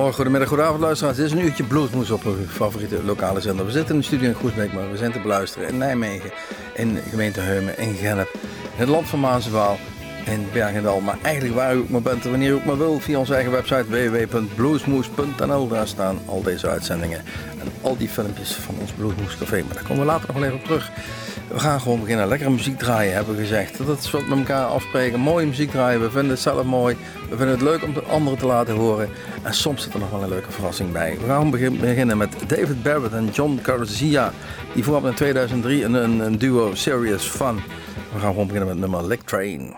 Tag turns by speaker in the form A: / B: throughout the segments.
A: Goedemorgen, goedemiddag, goedenavond luisteraars. Dit is een uurtje Bluesmoes op uw favoriete lokale zender. We zitten in de studio in Groesbeek, maar we zijn te beluisteren in Nijmegen, in gemeente Heumen, in Gennep, in het land van Maas in Bergendal. Maar eigenlijk waar u ook maar bent en wanneer u ook maar wil, via onze eigen website www.bluesmoes.nl. Daar staan al deze uitzendingen en al die filmpjes van ons Bluesmoes Café. Maar daar komen we later nog wel even op terug. We gaan gewoon beginnen. Lekkere muziek draaien, hebben we gezegd. Dat is wat we met elkaar afspreken. Mooie muziek draaien. We vinden het zelf mooi. We vinden het leuk om de anderen te laten horen. En soms zit er nog wel een leuke verrassing bij. We gaan beginnen met David Barrett en John Carzia. Die vooraf in 2003 een, een, een duo Serious Fun. We gaan gewoon beginnen met nummer Lick Train.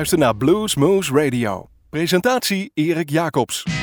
B: Luistert naar Blues Moose Radio. Presentatie Erik Jacobs.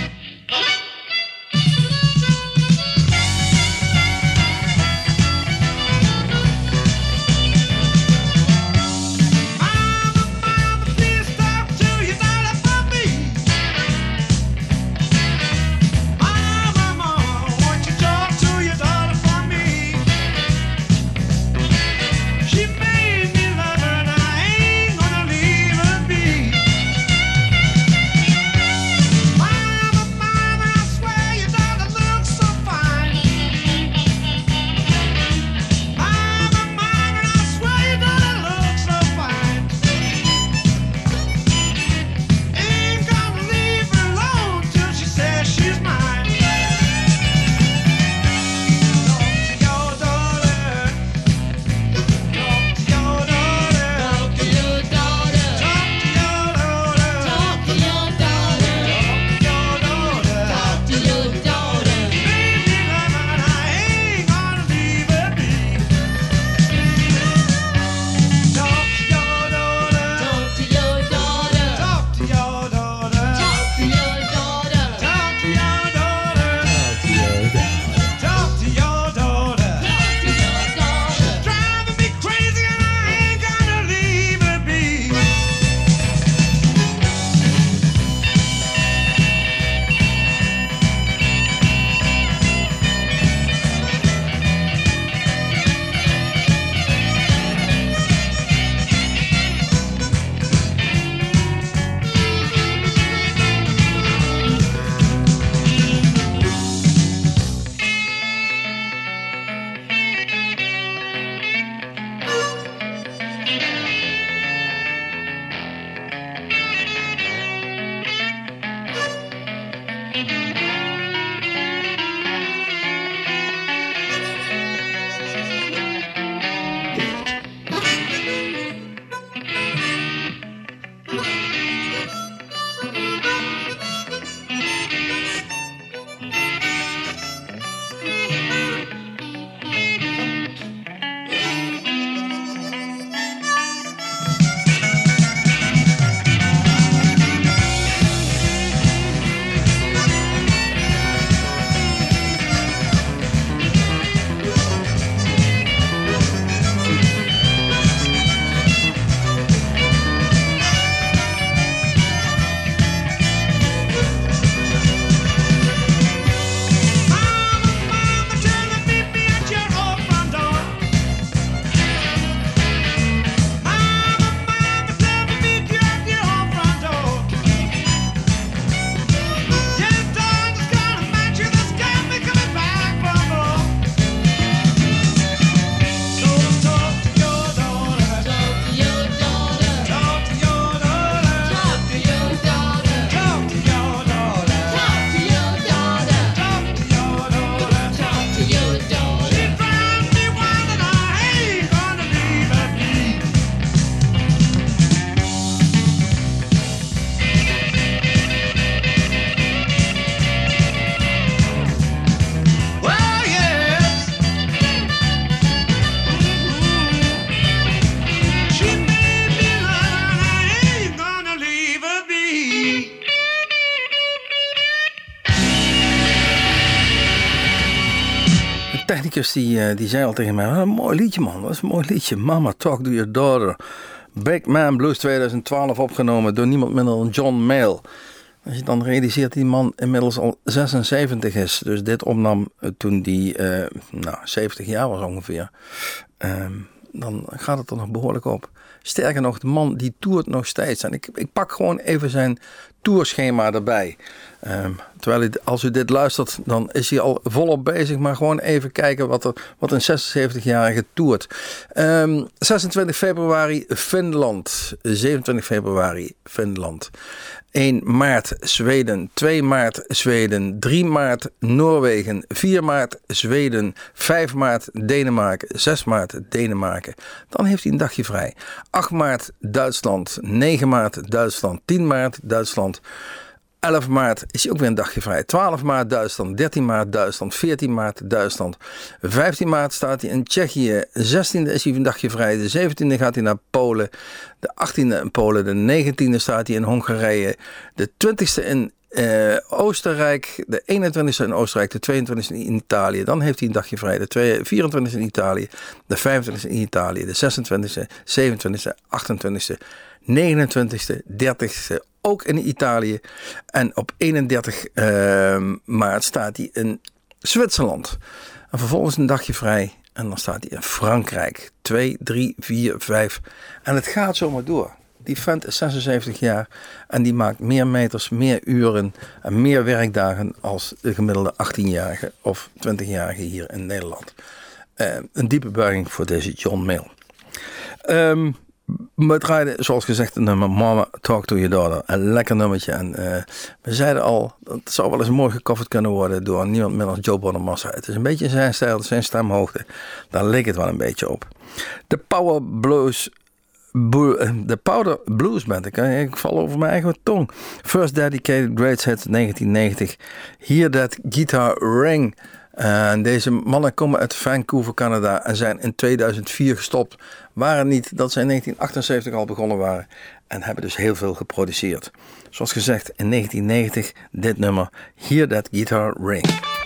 A: Die, die zei al tegen mij, een mooi liedje man, dat is een mooi liedje. Mama Talk to Your Daughter. Big Man Blues 2012 opgenomen door niemand minder dan John Mayle. Als je dan realiseert die man inmiddels al 76 is. Dus dit opnam toen die uh, nou, 70 jaar was ongeveer. Uh, dan gaat het er nog behoorlijk op. Sterker nog, de man die toert nog steeds. En ik, ik pak gewoon even zijn tourschema erbij. Um, terwijl als u dit luistert, dan is hij al volop bezig. Maar gewoon even kijken wat, er, wat een 76-jarige toert. Um, 26 februari Finland. 27 februari Finland. 1 maart Zweden, 2 maart Zweden, 3 maart Noorwegen, 4 maart Zweden, 5 maart Denemarken, 6 maart Denemarken. Dan heeft hij een dagje vrij. 8 maart Duitsland, 9 maart Duitsland, 10 maart Duitsland. 11 maart is hij ook weer een dagje vrij. 12 maart Duitsland, 13 maart Duitsland, 14 maart Duitsland. 15 maart staat hij in Tsjechië. 16e is hij een dagje vrij. De 17e gaat hij naar Polen. De 18e in Polen. De 19e staat hij in Hongarije. De 20e in uh, Oostenrijk, de 21e in Oostenrijk, de 22e in Italië. Dan heeft hij een dagje vrij. De 24e in Italië, de 25e in Italië, de 26e, 27e, 28e, 29e, 30e ook in Italië. En op 31 uh, maart staat hij in Zwitserland. En vervolgens een dagje vrij. En dan staat hij in Frankrijk. 2, 3, 4, 5. En het gaat zomaar door. Die vent is 76 jaar en die maakt meer meters, meer uren en meer werkdagen als de gemiddelde 18-jarige of 20-jarige hier in Nederland. Uh, een diepe buiging voor deze John Mill. Um, we draaiden, zoals gezegd, een nummer Mama Talk to Your Daughter. Een lekker nummertje. En uh, we zeiden al, het zou wel eens mooi gecoverd kunnen worden door niemand minder dan Joe Bonamassa. Het is een beetje zijn stijl, zijn stemhoogte. Daar leek het wel een beetje op. De Power Blues de Powder Blues Band. Ik, ik val over mijn eigen tong. First Dedicated Great Hits 1990. Hear That Guitar Ring. Deze mannen komen uit Vancouver, Canada en zijn in 2004 gestopt. Waren niet dat ze in 1978 al begonnen waren en hebben dus heel veel geproduceerd. Zoals gezegd in 1990 dit nummer Hear That Guitar Ring.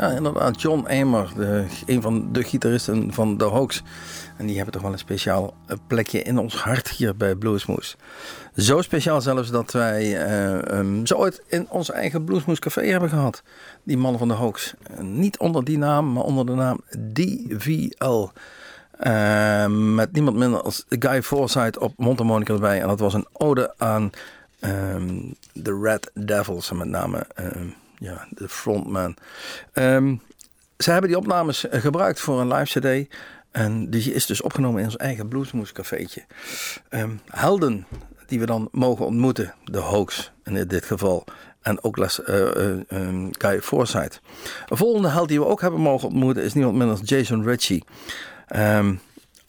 A: Ja, inderdaad, John Amer, de, een van de gitaristen van The Hoax. En die hebben toch wel een speciaal eh, plekje in ons hart hier bij Bluesmoes. Zo speciaal zelfs dat wij eh, zo ooit in ons eigen Bluesmoes Café hebben gehad. Die man van The Hoax. Eh, niet onder die naam, maar onder de naam DVL. Met niemand minder als Guy Forsyth op mondharmonica erbij. En dat was een ode aan ehm, de Red Devils. Met name ehm, ja, de frontman. Ehm ze hebben die opnames eh, gebruikt voor een live cd. En die is dus opgenomen in ons eigen Bluesmoes cafeetje. Ehm, helden die we dan mogen ontmoeten. De Hoax in dit geval. En ook Les, eh, eh, ehm, Guy. Een volgende held die we ook hebben mogen ontmoeten is niemand minder dan Jason Ritchie. Ehm,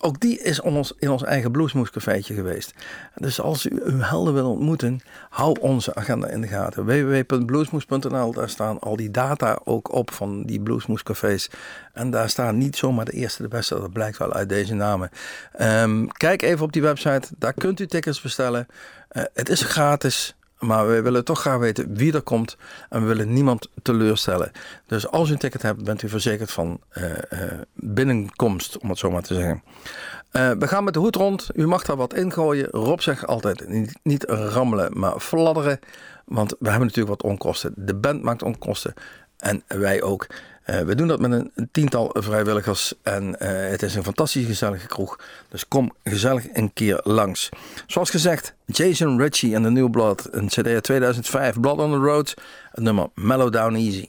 A: ook die is ons, in ons eigen Bluesmoes-cafeetje geweest. Dus als u uw helden wil ontmoeten, hou onze agenda in de gaten. www.bluesmoes.nl, daar staan al die data ook op van die Bluesmoes-cafés. En daar staan niet zomaar de eerste de beste, dat blijkt wel uit deze namen. Ehm, kijk even op die website, daar kunt u tickets bestellen. Eh, het is gratis. Maar we willen toch graag weten wie er komt. En we willen niemand teleurstellen. Dus als u een ticket hebt, bent u verzekerd van eh, eh, binnenkomst, om het zo maar te zeggen. Eh, we gaan met de hoed rond. U mag daar wat ingooien. Rob zegt altijd niet, niet rammelen, maar fladderen. Want we hebben natuurlijk wat onkosten. De band maakt onkosten. En wij ook. Eh, we doen dat met een, tiental vrijwilligers. En eh, het is een fantastisch gezellige kroeg. Dus kom gezellig een keer langs. Zoals gezegd, Jason Ritchie en The New Blood. Een CD uit 2005. Blood on the Road. Het nummer Mellow Down Easy.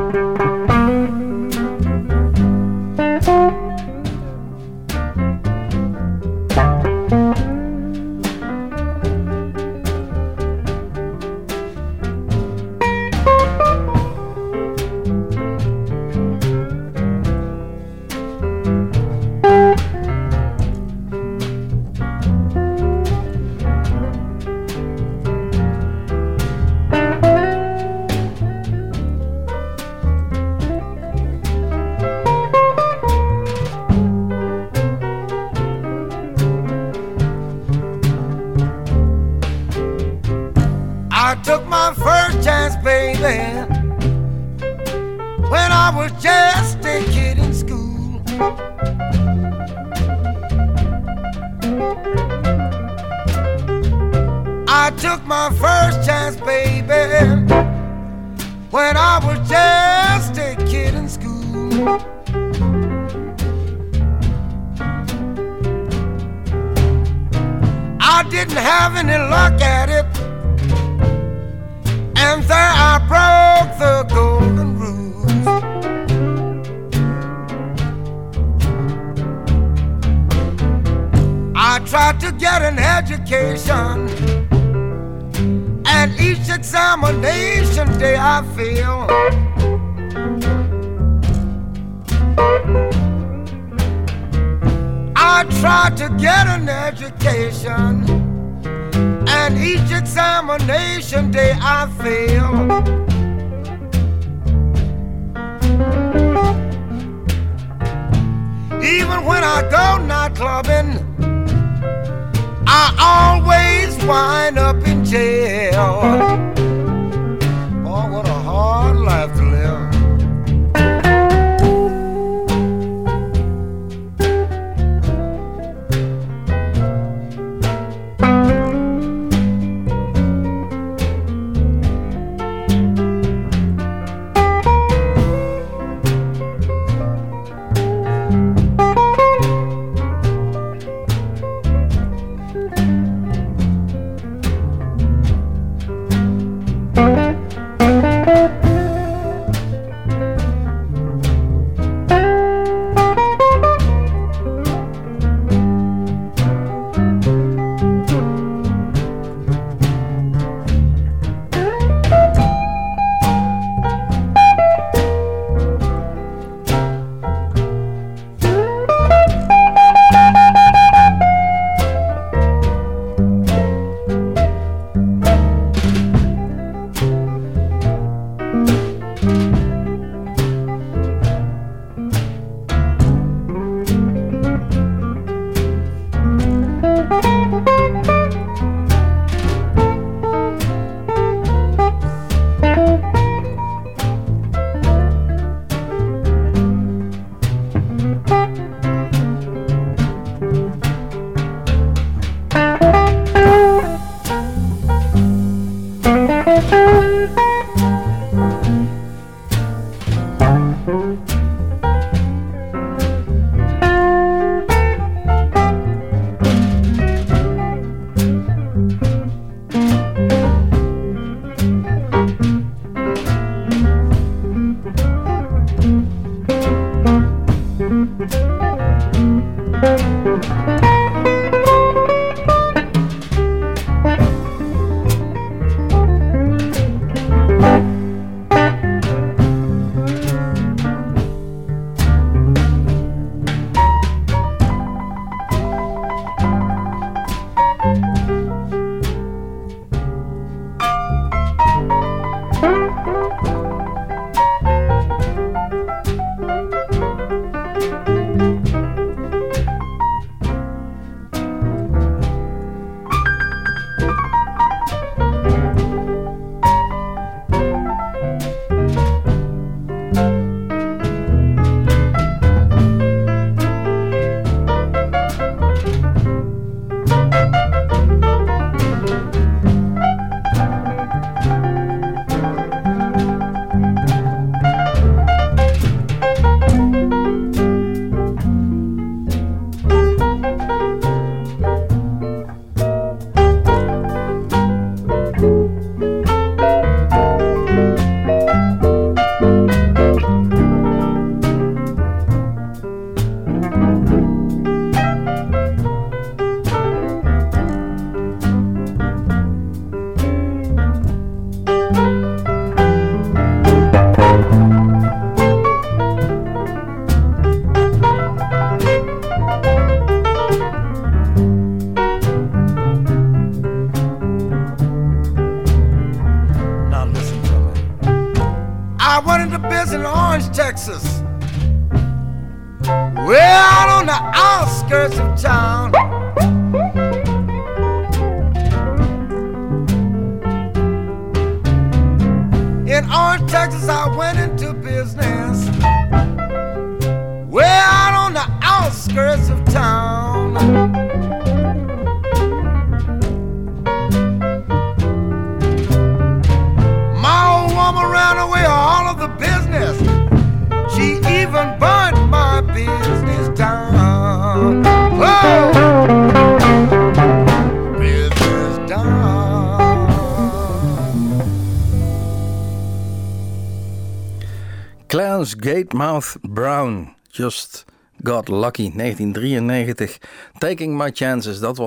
A: Gatemouth Brown, Just Got Lucky, 1993. Taking My Chances, dat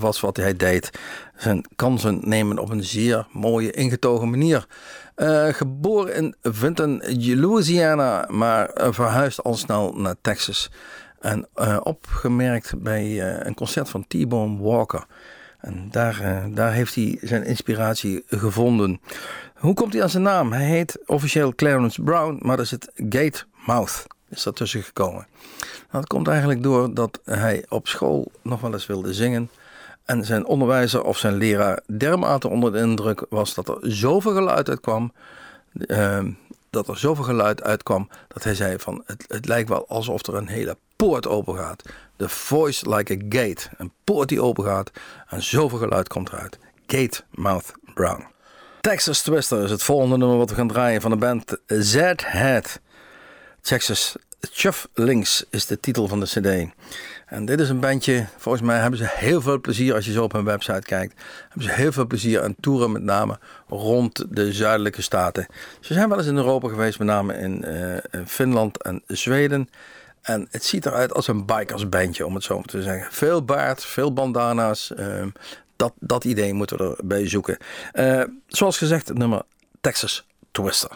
A: was wat hij deed. Zijn kansen nemen op een zeer mooie, ingetogen manier. Eh, geboren in Vinton, Louisiana, maar eh, verhuisd al snel naar Texas. En eh, opgemerkt bij een concert van T-Bone Walker. En daar, daar heeft hij zijn inspiratie gevonden. Hoe komt hij aan zijn naam? Hij heet officieel Clarence Brown, maar er zit Gatemouth is daartussen gekomen. Dat komt eigenlijk door dat hij op school nog wel eens wilde zingen. En zijn onderwijzer of zijn leraar dermate onder de indruk was dat er zoveel geluid uitkwam. ehm, dat er zoveel geluid uitkwam dat hij zei van het, het lijkt wel alsof er een hele poort open gaat. The voice like a gate. Een poort die open gaat en zoveel geluid komt eruit. Gate Mouth Brown. Texas Twister is het volgende nummer wat we gaan draaien van de band Z-Head. Texas Chuff Links is de titel van de cd. En dit is een bandje, volgens mij hebben ze heel veel plezier als je zo op hun website kijkt. Hebben ze heel veel plezier aan toeren, met name rond de zuidelijke staten. Ze zijn wel eens in Europa geweest, met name in, eh, in Finland en Zweden. En het ziet eruit als een bikersbandje, om het zo te zeggen. Veel baard, veel bandana's. ehm, dat, dat idee moeten we erbij zoeken. Eh, zoals gezegd, nummer Texas Twister.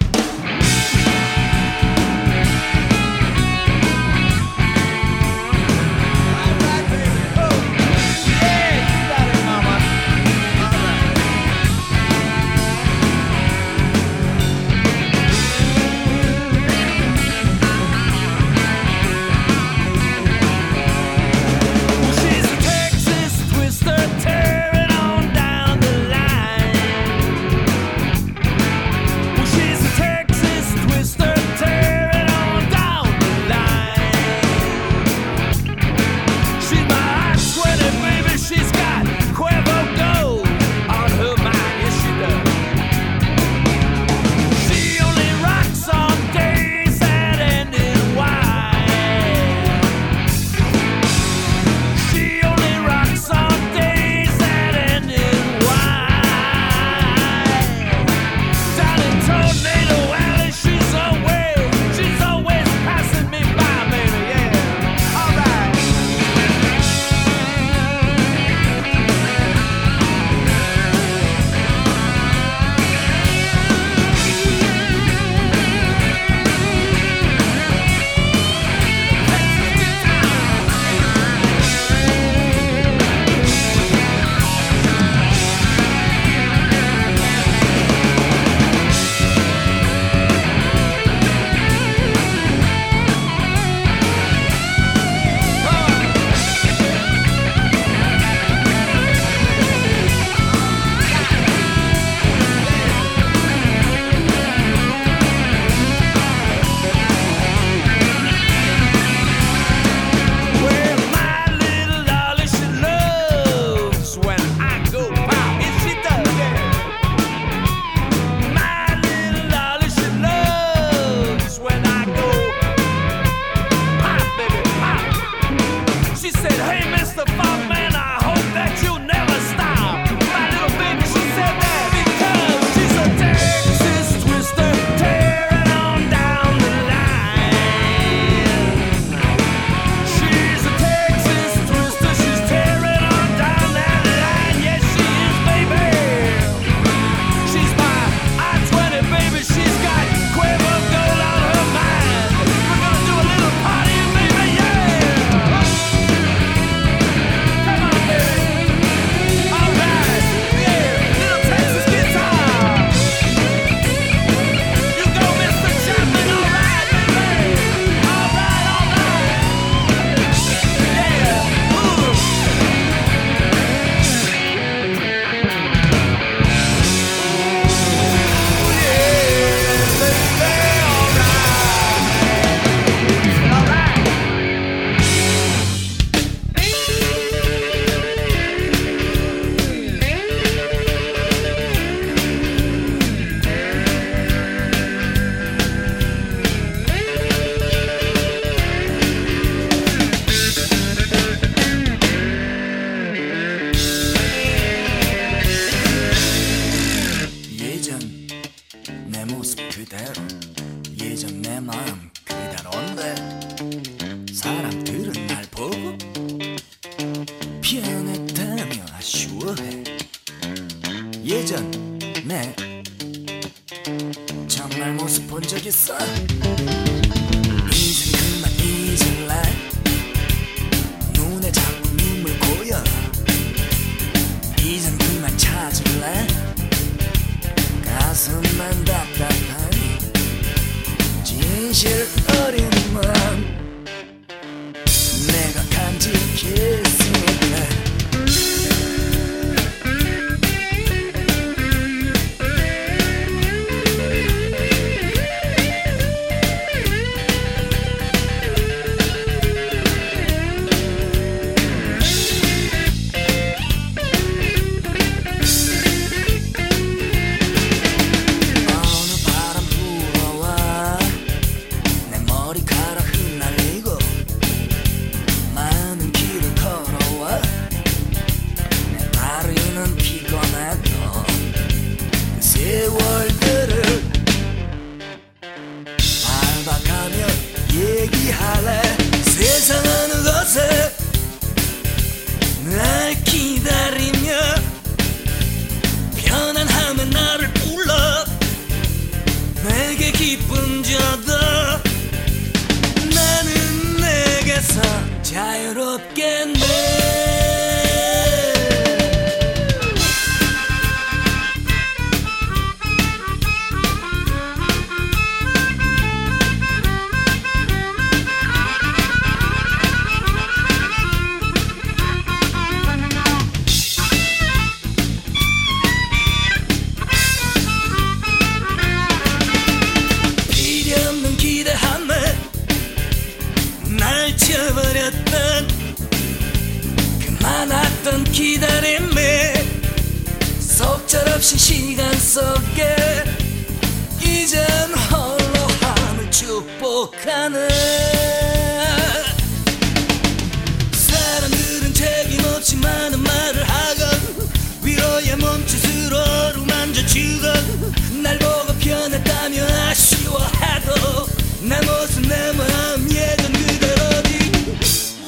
C: 위로의 몸짓으로 어루만져주건 날 보고 변했다며 아쉬워해도 내 모습 내 마음 예전 그대로지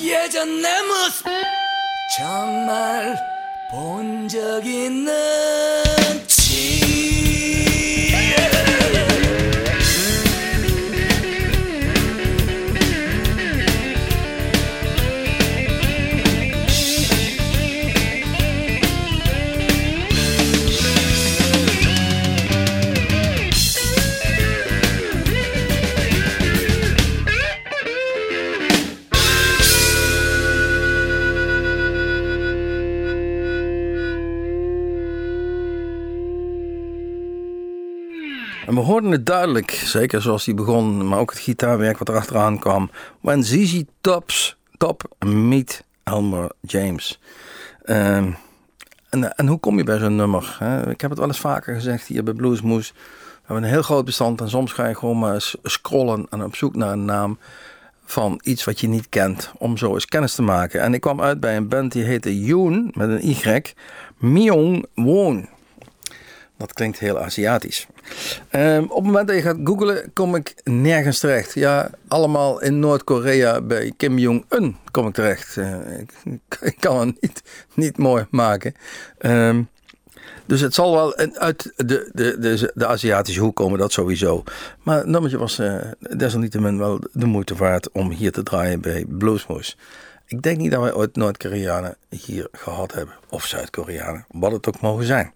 C: 예전 내 모습. 정말 본 적 있는
A: hoorden het duidelijk, zeker zoals die begon, maar ook het gitaarwerk wat erachteraan kwam. When ZZ Tops, Top meet Elmer James. Ehm, en, en hoe kom je bij zo'n nummer? Hè? Ik heb het wel eens vaker gezegd hier bij Bluesmoes. We hebben een heel groot bestand en soms ga je gewoon maar scrollen en op zoek naar een naam van iets wat je niet kent, om zo eens kennis te maken. En ik kwam uit bij een band die heette Yoon, met een Y, Myung Won. Dat klinkt heel Aziatisch. Ehm, op het moment dat je gaat googlen, kom ik nergens terecht. Ja, allemaal in Noord-Korea bij Kim Jong-un kom ik terecht. Eh, ik, kan het niet, niet mooi maken. Ehm, dus het zal wel uit de, de, de, de Aziatische hoek komen, dat sowieso. Maar het nummertje was eh, desalniettemin wel de moeite waard om hier te draaien bij Bluesmoes. Ik denk niet dat wij ooit Noord-Koreanen hier gehad hebben. Of Zuid-Koreanen, wat het ook mogen zijn.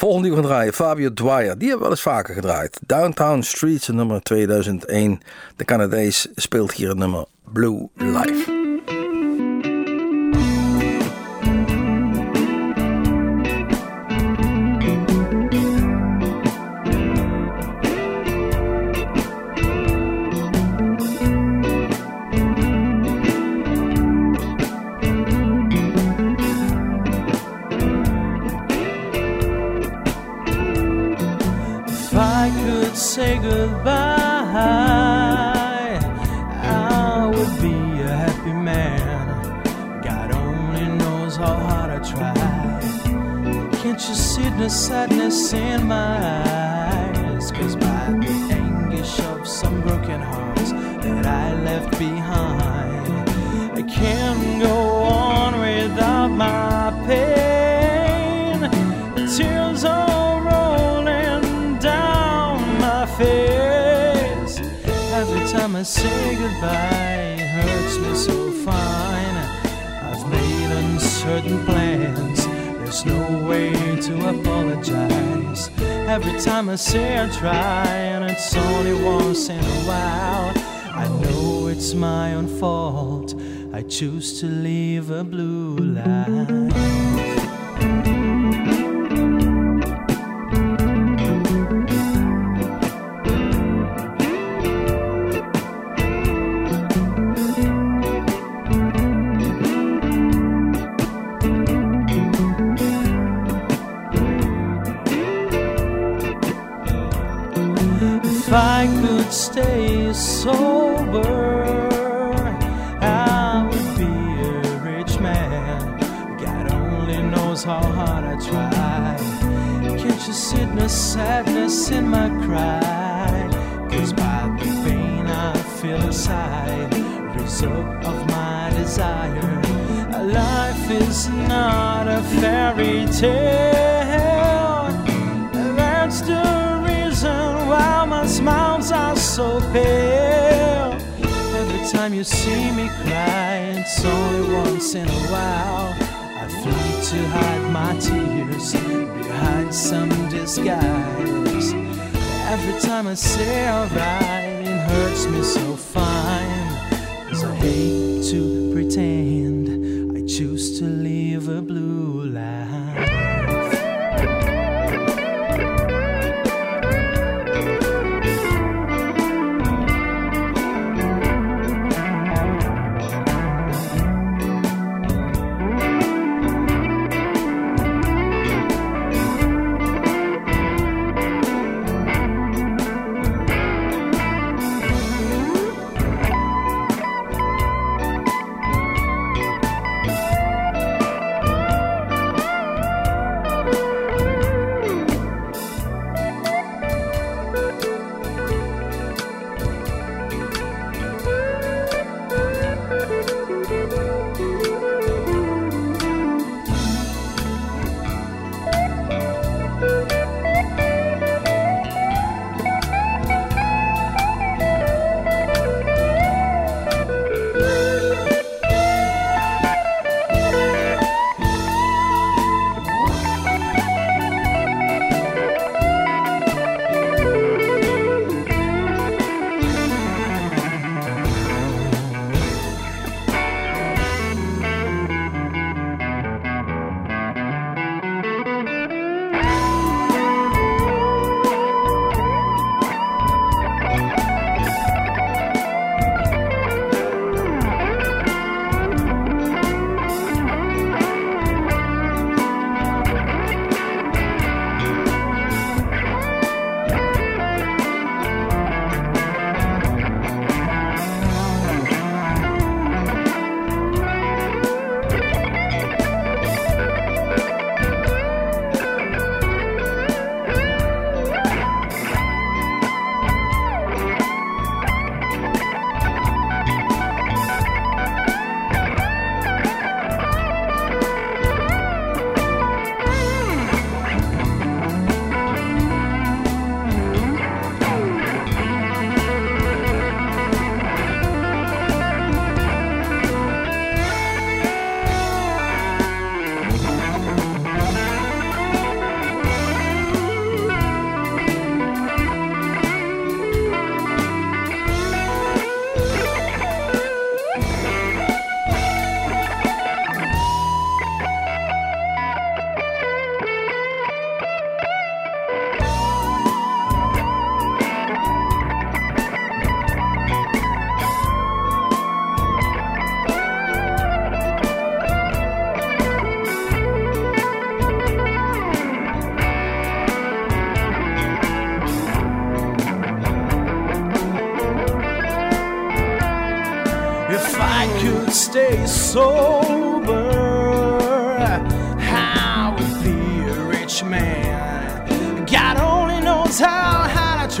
A: Volgende die we gaan draaien, Fabio Dwyer. Die hebben we wel eens vaker gedraaid. Downtown Streets, nummer 2001. De Canadees speelt hier het nummer Blue Life.
D: See the sadness in my cry? Cause by the pain I feel inside, result of my desire. Life is not a fairy tale. That's the reason why my smiles are so pale. Every time you see me cry, it's only once in a while. I flee to hide my tears behind some disguise. Every time I say alright, it hurts me so fine. Cause I hate to pretend I choose to live a blue life.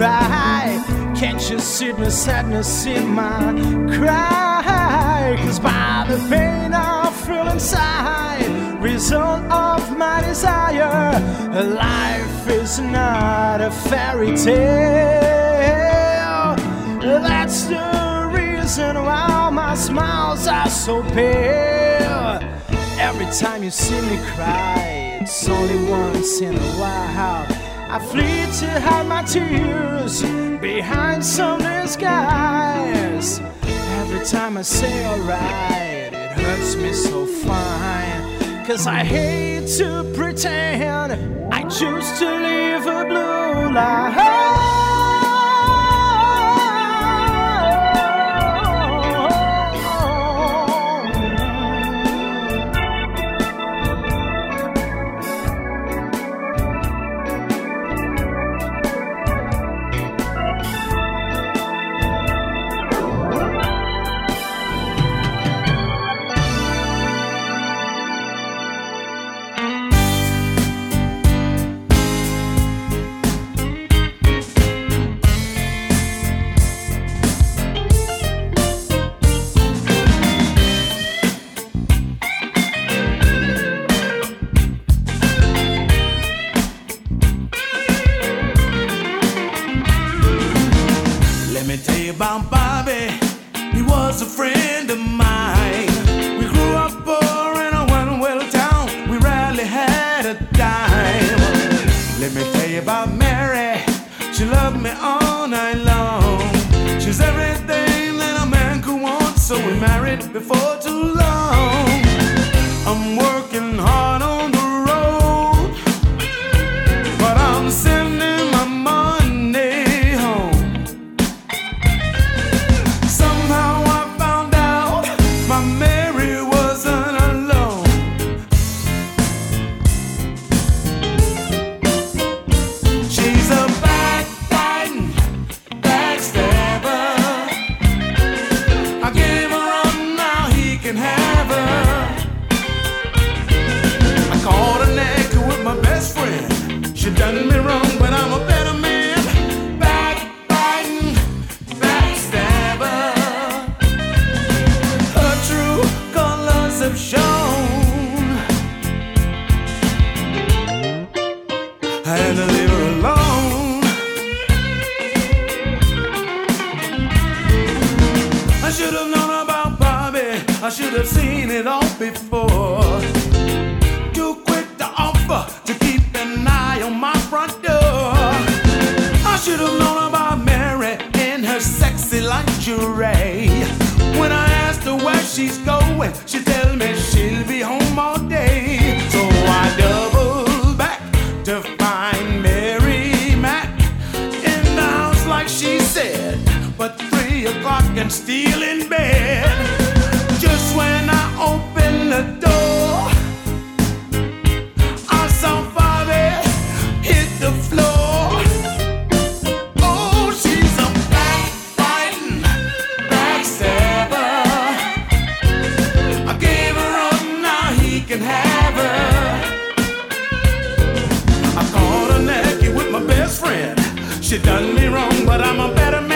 D: try. Can't you see my sadness in my cry? Cause by the pain I feel inside, result of my desire, life is not a fairy tale. That's the
B: reason why my smiles are so pale. Every time you see me cry, it's only once in a while. I flee to hide my tears behind some disguise. Every time I say alright, it hurts me so fine. Cause I hate to pretend I choose to live a blue life.
E: wrong, but I'm a better man.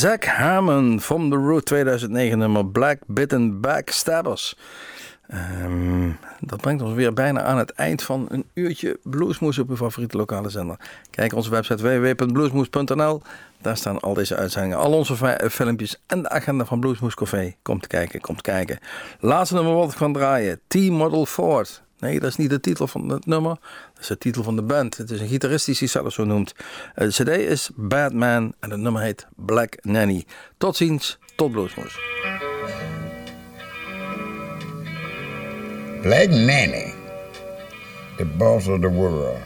A: Zack Harmon from The Root 2009 nummer Black Bitten Backstabbers. Ehm, dat brengt ons weer bijna aan het eind van een uurtje Bluesmoes op uw favoriete lokale zender. Kijk onze website www.bluesmoes.nl. Daar staan al deze uitzendingen, al onze fi- filmpjes en de agenda van Bluesmoes Café. Komt kijken, komt kijken. Laatste nummer wat ik van draaien. T-Model Ford. Nee, dat is niet de titel van het nummer. Dat is de titel van de band. Het is een gitarist die zichzelf zo noemt. Eh, De cd is Batman en het nummer heet Black Nanny. Tot ziens, tot Bluesmoes.
F: Black Nanny, the boss of the world.